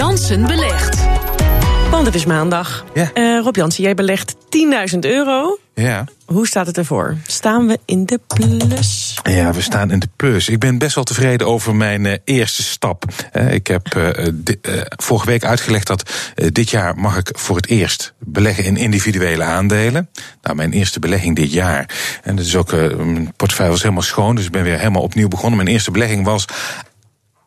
Jansen belegt. Want het is maandag. Ja. Eh, Rob Jansen, jij belegt 10.000 euro. Ja. Hoe staat het ervoor? Staan we in de plus? ja, we staan in de plus. Ik ben best wel tevreden over mijn eh, eerste stap. Eh, ik heb vorige week uitgelegd dat dit jaar mag ik voor het eerst beleggen in individuele aandelen. Nou, mijn eerste belegging dit jaar. En dat is ook, mijn portefeuille was helemaal schoon, dus ik ben weer helemaal opnieuw begonnen. Mijn eerste belegging was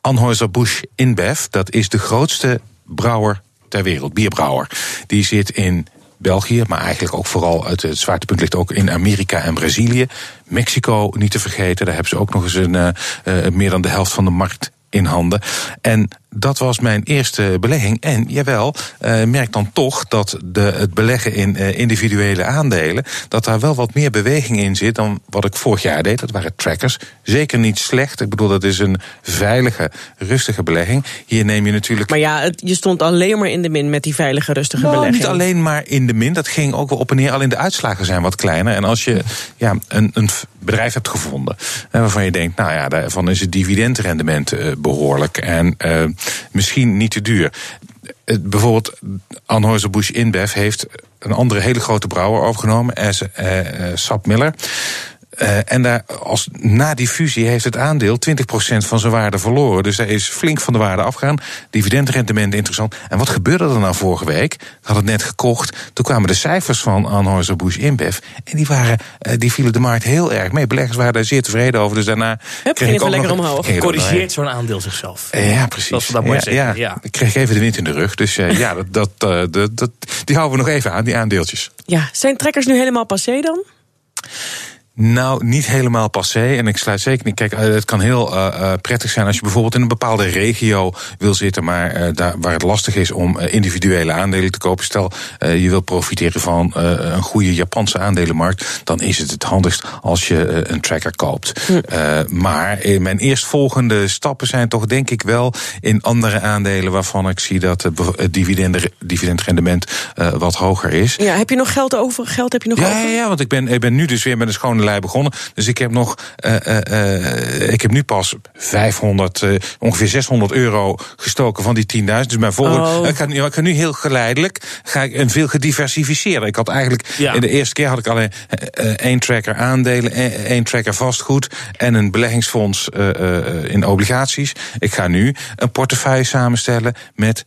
Anheuser-Busch InBev. Dat is de grootste brouwer ter wereld, bierbrouwer. Die zit in België, maar eigenlijk ook vooral het, het zwaartepunt ligt ook in Amerika en Brazilië. Mexico niet te vergeten, daar hebben ze ook nog eens een, eh, eh, meer dan de helft van de markt in handen. En dat was mijn eerste belegging. En jawel, eh, merk dan toch dat de, het beleggen in eh, individuele aandelen, dat daar wel wat meer beweging in zit dan wat ik vorig jaar deed. Dat waren trackers. Zeker niet slecht. Ik bedoel, dat is een veilige, rustige belegging. Hier neem je natuurlijk. Maar ja, het- je stond alleen maar in de min met die veilige, rustige Nou, belegging. niet alleen maar in de min, dat ging ook wel op en neer. Alleen de uitslagen zijn wat kleiner. En als je ja, een, een bedrijf hebt gevonden waarvan je denkt, nou ja, daarvan is het dividendrendement eh, behoorlijk en eh, misschien niet te duur. Bijvoorbeeld Anheuser-Busch InBev heeft een andere hele grote brouwer overgenomen, eh, eh, Sap Miller. Eh, en daar, als, na die fusie heeft het aandeel 20% van zijn waarde verloren. Dus daar is flink van de waarde afgegaan. Dividendrendement interessant. En wat gebeurde er nou vorige week? Ik had het net gekocht. Toen kwamen de cijfers van Anheuser-Busch InBev. En die, waren, eh, die vielen de markt heel erg mee. Beleggers waren daar zeer tevreden over. Dus daarna ging het weer lekker omhoog. ging het ook nog Corrigeert zo'n aandeel zichzelf. Ja, precies. Dat dat mooi ja, zeggen, ja. ja. Ik kreeg even de wind in de rug. Dus eh, ja, dat, dat, eh, dat, dat, die houden we nog even aan, die aandeeltjes. Ja, zijn trekkers nu helemaal passé dan? Nou, niet helemaal passé. En ik sluit zeker niet. Kijk, eh, het kan heel eh, eh, prettig zijn als je bijvoorbeeld in een bepaalde regio wil zitten, maar daar, waar het lastig is om individuele aandelen te kopen. Stel, je wil profiteren van een goede Japanse aandelenmarkt, dan is het het handigst als je een tracker koopt. Eh, maar mijn eerstvolgende stappen zijn toch denk ik wel in andere aandelen waarvan ik zie dat het dividendrendement wat hoger is. Ja, heb je nog geld over? Geld heb je nog Ja, over? ja, ja, want ik ben, ik ben nu dus weer met een schone begonnen. Dus ik heb nog, eh, eh, eh, ik heb nu pas 500, eh, ongeveer 600 euro gestoken van die 10.000. Dus mijn volgende, Oh. ik, ga, nu- ik ga nu heel geleidelijk, ga ik en veel gediversifieerder. Ik had eigenlijk, Ja. in de eerste keer had ik alleen één tracker aandelen, één tracker vastgoed en een beleggingsfonds in obligaties. Ik ga nu een portefeuille samenstellen met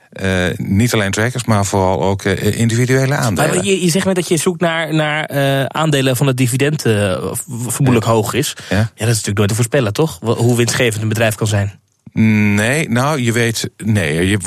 niet alleen trackers, maar vooral ook individuele aandelen. Maar je, je zegt net dat je zoekt naar, naar aandelen van het dividend vermoedelijk hoog is. Ja. Ja. dat is natuurlijk nooit te voorspellen, toch? Hoe winstgevend een bedrijf kan zijn. Nee, nou, je weet, nee, je,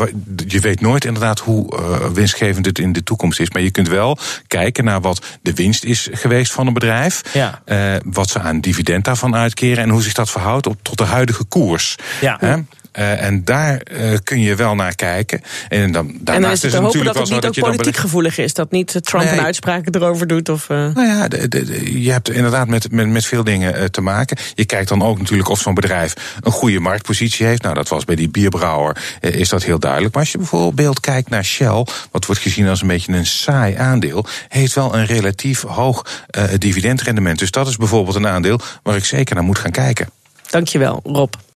je weet nooit inderdaad hoe eh, winstgevend het in de toekomst is. Maar je kunt wel kijken naar wat de winst is geweest van een bedrijf. Ja. eh, wat ze aan dividend daarvan uitkeren en hoe zich dat verhoudt op, tot de huidige koers. Ja. Eh, en daar eh, kun je wel naar kijken. En dan, En daarnaast is het is natuurlijk dat het niet dat ook dan politiek gevoelig is. Dat niet Trump Nee. een uitspraak erover doet. Of, eh, Nou ja, de, de- de- je hebt inderdaad met, met, met veel dingen eh, te maken. Je kijkt dan ook natuurlijk of zo'n bedrijf een goede marktpositie heeft. Nou, dat was bij die bierbrouwer, eh, is dat heel duidelijk. Maar als je bijvoorbeeld kijkt naar Shell, wat wordt gezien als een beetje een saai aandeel, heeft wel een relatief hoog eh, dividendrendement. Dus dat is bijvoorbeeld een aandeel waar ik zeker naar moet gaan kijken. Dankjewel, Rob.